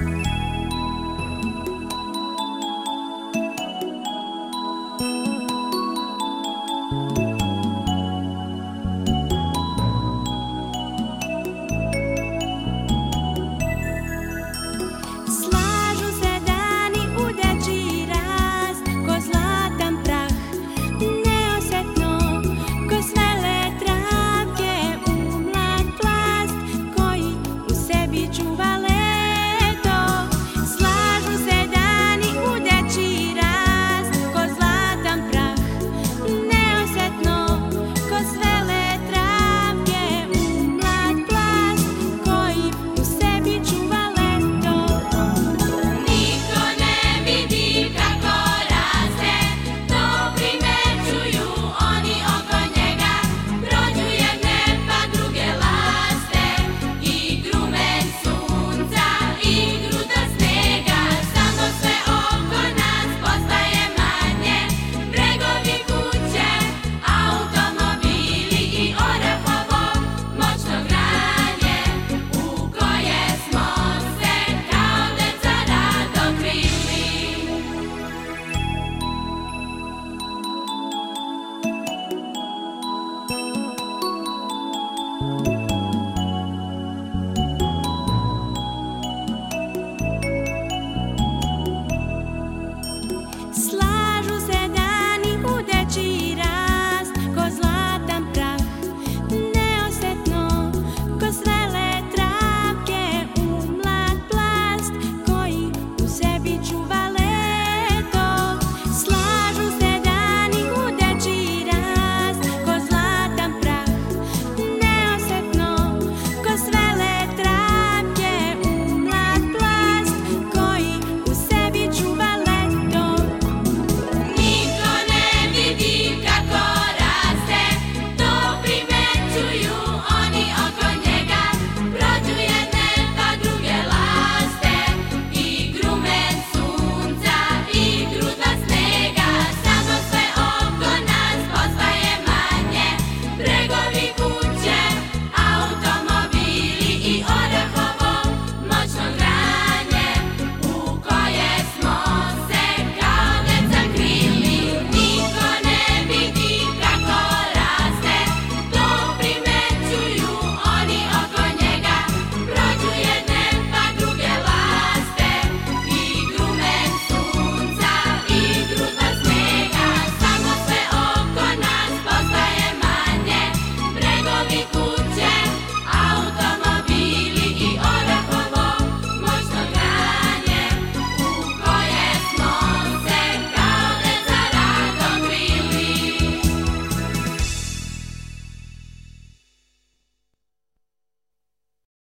you